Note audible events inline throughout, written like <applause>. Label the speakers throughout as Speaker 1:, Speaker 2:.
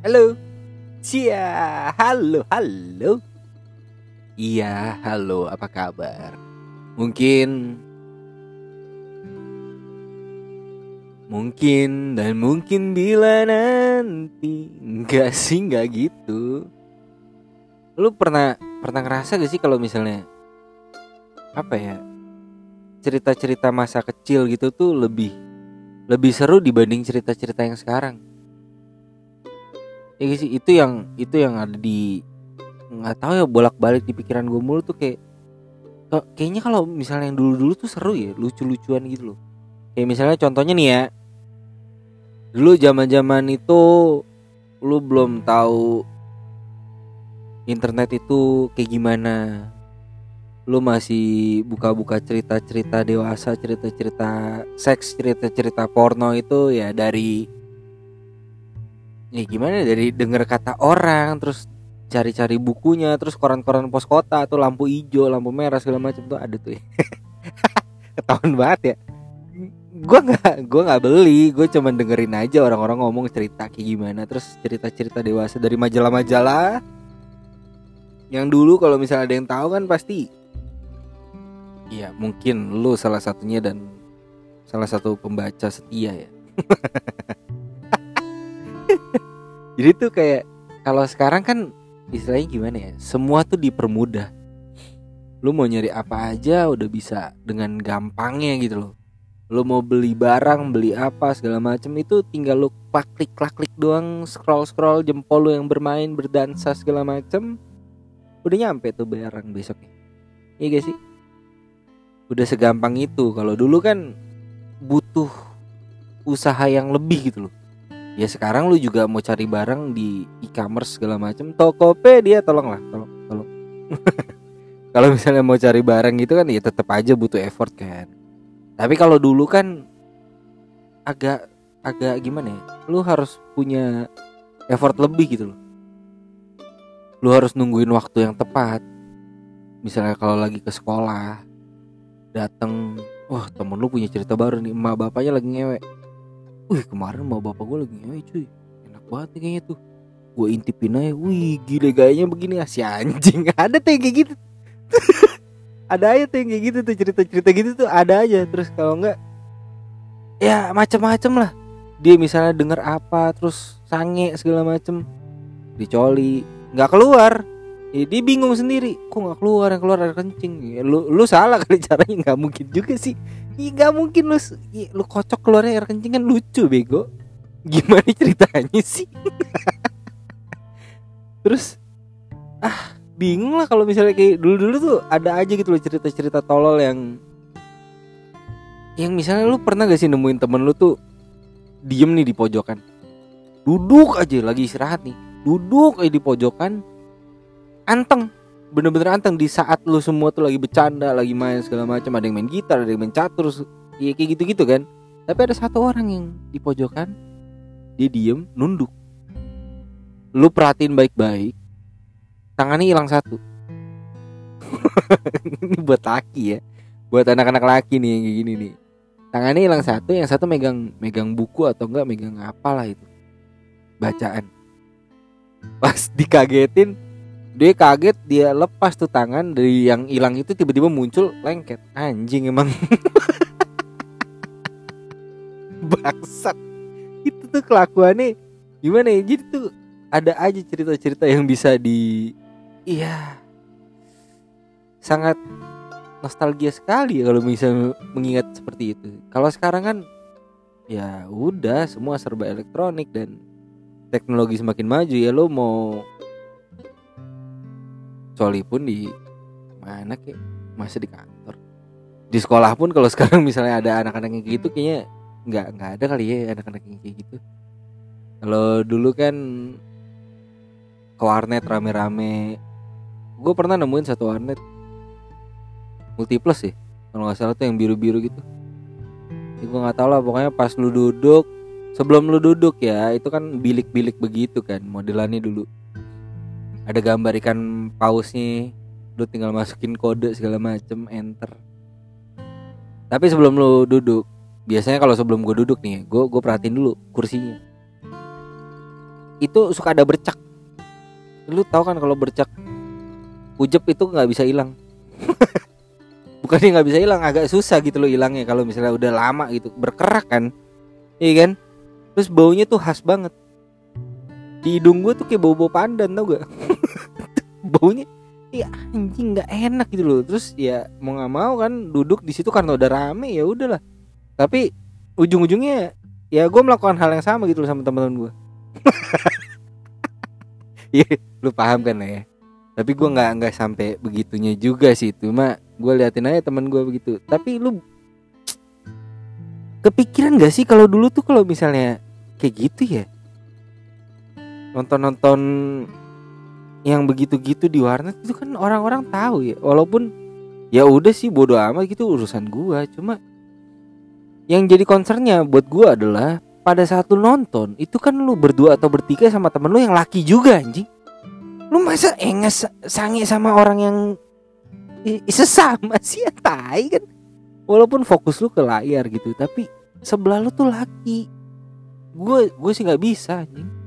Speaker 1: Halo. Cia, halo, halo. Iya, halo, apa kabar? Mungkin Mungkin dan mungkin bila nanti Enggak sih, enggak gitu Lu pernah pernah ngerasa gak sih kalau misalnya Apa ya Cerita-cerita masa kecil gitu tuh lebih Lebih seru dibanding cerita-cerita yang sekarang ya sih? Itu yang itu yang ada di nggak tahu ya bolak-balik di pikiran gue mulu tuh kayak kayaknya kalau misalnya yang dulu-dulu tuh seru ya lucu-lucuan gitu loh. Kayak misalnya contohnya nih ya dulu zaman-zaman itu lu belum tahu internet itu kayak gimana. Lu masih buka-buka cerita-cerita dewasa cerita-cerita seks cerita-cerita porno itu ya dari ya gimana ya, dari denger kata orang terus cari-cari bukunya terus koran-koran pos kota tuh lampu hijau lampu merah segala macam tuh ada tuh ya. <laughs> ketahuan banget ya. Gue nggak gue nggak beli gue cuma dengerin aja orang-orang ngomong cerita kayak gimana terus cerita-cerita dewasa dari majalah-majalah. Yang dulu kalau misalnya ada yang tahu kan pasti ya mungkin lu salah satunya dan salah satu pembaca setia ya <laughs> jadi tuh kayak kalau sekarang kan istilahnya gimana ya semua tuh dipermudah. Lu mau nyari apa aja udah bisa dengan gampangnya gitu loh. Lu mau beli barang beli apa segala macam itu tinggal lu klik klik klik doang scroll scroll jempol lu yang bermain berdansa segala macam udah nyampe tuh barang besoknya. Iya gak sih? Udah segampang itu. Kalau dulu kan butuh usaha yang lebih gitu loh ya sekarang lu juga mau cari barang di e-commerce segala macam Tokopedia tolonglah tolong tolong. <laughs> Kalau misalnya mau cari barang gitu kan ya tetap aja butuh effort kan. Tapi kalau dulu kan agak agak gimana ya lu harus punya effort lebih gitu loh. Lu harus nungguin waktu yang tepat. Misalnya kalau lagi ke sekolah dateng wah temen lu punya cerita baru nih emak bapaknya lagi ngewek Wih kemarin mau bapak gue lagi ngewe cuy. Enak banget nih kayaknya tuh. Gue intipin aja. Wih gile gayanya begini. Ah, Si anjing. <laughs> Ada tuh yang kayak gitu. <laughs> Ada aja tuh yang kayak gitu tuh Cerita-cerita gitu tuh. Ada aja. Terus kalau enggak Ya macem-macem lah. Dia misalnya denger apa Terus sange segala macem. Dicoli. Nggak keluar. Ya, dia bingung sendiri. Kok nggak keluar? Yang keluar air kencing. Ya, lu lu salah kali caranya. Nggak mungkin juga sih Iya gak mungkin lu lu kocok keluarnya air kencing kan lucu bego. Gimana <laughs> ceritanya sih? <laughs> Terus ah bingung lah kalau misalnya kayak dulu-dulu tuh ada aja gitu loh cerita-cerita tolol yang yang misalnya lu pernah gak sih nemuin temen lu tuh diem nih di pojokan duduk aja lagi istirahat nih duduk aja di pojokan anteng bener-bener anteng di saat lu semua tuh lagi bercanda lagi main segala macam ada yang main gitar ada yang main catur ya kayak gitu-gitu kan. Tapi ada satu orang yang di pojokan dia diem nunduk. Lu perhatiin baik-baik tangannya hilang satu. <laughs> Ini buat laki ya buat anak-anak laki nih yang kayak gini nih. Tangannya hilang satu yang satu megang megang buku atau enggak megang apalah itu. Bacaan. Pas dikagetin dia kaget dia lepas tuh tangan dari yang hilang itu tiba-tiba muncul lengket. Anjing emang. <laughs> Bangsat. Itu tuh kelakuannya gimana ya? Jadi tuh ada aja cerita-cerita yang bisa di iya sangat nostalgia sekali ya kalau bisa mengingat seperti itu. Kalau sekarang kan ya udah semua serba elektronik dan teknologi semakin maju ya. Lo mau kecuali pun di mana kek masih di kantor. Di sekolah pun kalau <laughs> sekarang misalnya ada anak-anak yang gitu kayaknya nggak nggak ada kali ya anak-anak yang kayak gitu. Kalau dulu kan ke warnet rame-rame. Gue pernah nemuin satu warnet. Multiplus sih kalau nggak salah tuh yang biru-biru gitu. Ya, gue nggak tahu lah pokoknya pas lu duduk sebelum lu duduk ya itu kan bilik-bilik begitu kan modelannya dulu ada gambar ikan pausnya lu tinggal masukin kode segala macem enter. Tapi sebelum lu duduk biasanya kalau sebelum gue duduk nih gue gue perhatiin dulu kursinya. Itu suka ada bercak. Lu tahu kan kalau bercak ujep itu nggak bisa hilang. <laughs> Bukannya nggak bisa hilang agak susah gitu loh hilangnya kalau misalnya udah lama gitu berkerak kan. Iya kan? Terus baunya tuh khas banget di hidung gue tuh kayak bau bau pandan tau gak <laughs> baunya ya anjing nggak enak gitu loh terus ya mau nggak mau kan duduk di situ karena udah rame ya udahlah tapi ujung-ujungnya ya gue melakukan hal yang sama gitu loh sama teman-teman gue <laughs> Iya, lu paham kan ya? Tapi gue nggak nggak sampai begitunya juga sih, cuma gue liatin aja teman gue begitu. Tapi lu kepikiran gak sih kalau dulu tuh kalau misalnya kayak gitu ya? Nonton-nonton yang begitu-gitu di warnet itu kan orang-orang tahu ya, walaupun ya udah sih bodoh amat gitu urusan gue. Cuma yang jadi concernnya buat gue adalah pada saat lu nonton itu kan lu berdua atau bertiga sama temen lu yang laki juga anjing. Lu masa enges sange sama orang yang sesama <laughs> sih ya tai kan. Walaupun fokus lu ke layar gitu tapi sebelah lu tuh laki. Gue gue sih nggak bisa anjing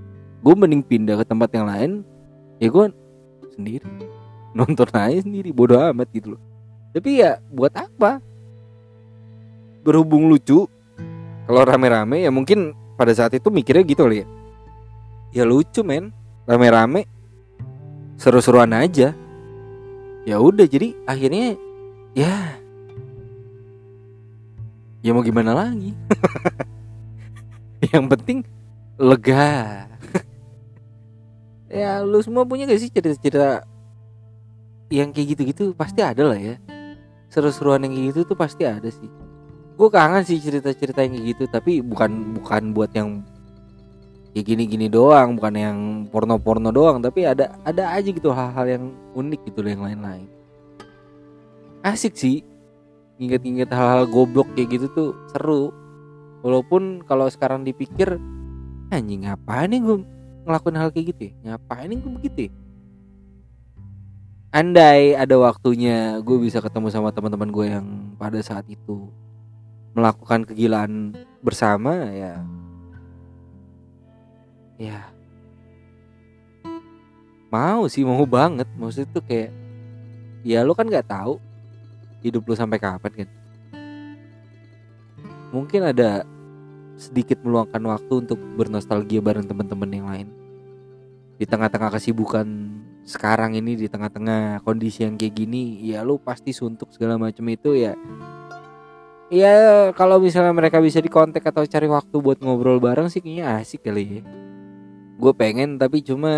Speaker 1: gue mending pindah ke tempat yang lain ya gue sendiri. <laughs> Nonton aja sendiri bodoh amat gitu loh. Tapi ya buat apa? Berhubung lucu kalau rame-rame ya mungkin pada saat itu mikirnya gitu loh ya. Ya lucu men. Rame-rame seru-seruan aja. Ya udah jadi akhirnya ya ya mau gimana lagi? <laughs> Yang penting lega ya lu semua punya gak sih cerita-cerita yang kayak gitu-gitu? Pasti ada lah ya. Seru-seruan yang kayak gitu tuh pasti ada sih. Gue kangen sih cerita-cerita yang kayak gitu tapi bukan bukan buat yang kayak gini-gini doang bukan yang porno-porno doang tapi ada ada aja gitu hal-hal yang unik gitu yang lain-lain. Asik sih. Inget-inget hal-hal goblok kayak gitu tuh seru. Walaupun kalau sekarang dipikir anjing ngapain nih gue ngelakuin hal kayak gitu ya? Ngapain gue begitu ya? Andai ada waktunya gue bisa ketemu sama teman-teman gue yang pada saat itu melakukan kegilaan bersama ya. Ya. Mau sih mau banget. Maksud itu kayak ya lu kan nggak tahu hidup lu sampai kapan kan? Mungkin ada sedikit meluangkan waktu untuk bernostalgia bareng teman-teman yang lain. Di tengah-tengah kesibukan sekarang ini di tengah-tengah kondisi yang kayak gini ya lu pasti suntuk segala macam itu ya. Ya kalau misalnya mereka bisa dikontak atau cari waktu buat ngobrol bareng sih kayaknya asik kali ya. Gue pengen tapi cuma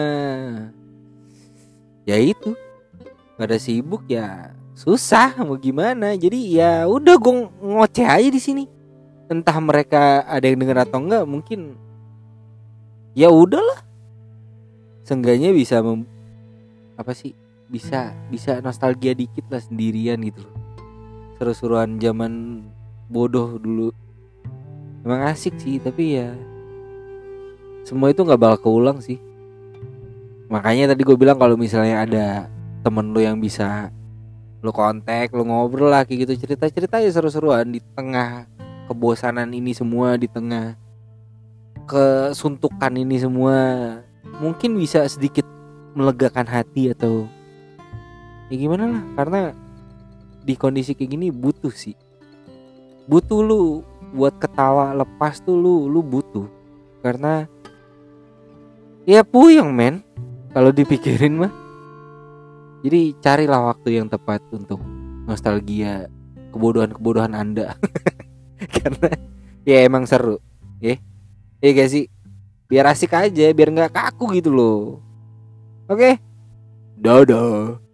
Speaker 1: ya itu. Gak ada sibuk ya susah mau gimana. Jadi ya udah gue ngoceh aja di sini entah mereka ada yang denger atau enggak mungkin ya udahlah. Seenggaknya bisa mem, apa sih bisa bisa nostalgia dikit lah sendirian gitu seru-seruan zaman bodoh dulu. Emang asik sih tapi ya semua itu nggak bakal keulang sih. Makanya tadi gue bilang kalau misalnya ada temen lu yang bisa lu kontak lu ngobrol kayak gitu. Cerita cerita ya seru-seruan di tengah kebosanan ini semua di tengah kesuntukan ini semua mungkin bisa sedikit melegakan hati atau ya gimana lah karena di kondisi kayak gini butuh sih. Butuh lu buat ketawa lepas tuh lu lu butuh. Karena ya puyeng men. Kalau dipikirin mah. Jadi carilah waktu yang tepat untuk nostalgia kebodohan-kebodohan anda <laughs> karena <laughs> ya emang seru. Ya ya gak sih? Biar asik aja biar nggak kaku gitu loh. Oke? Dadah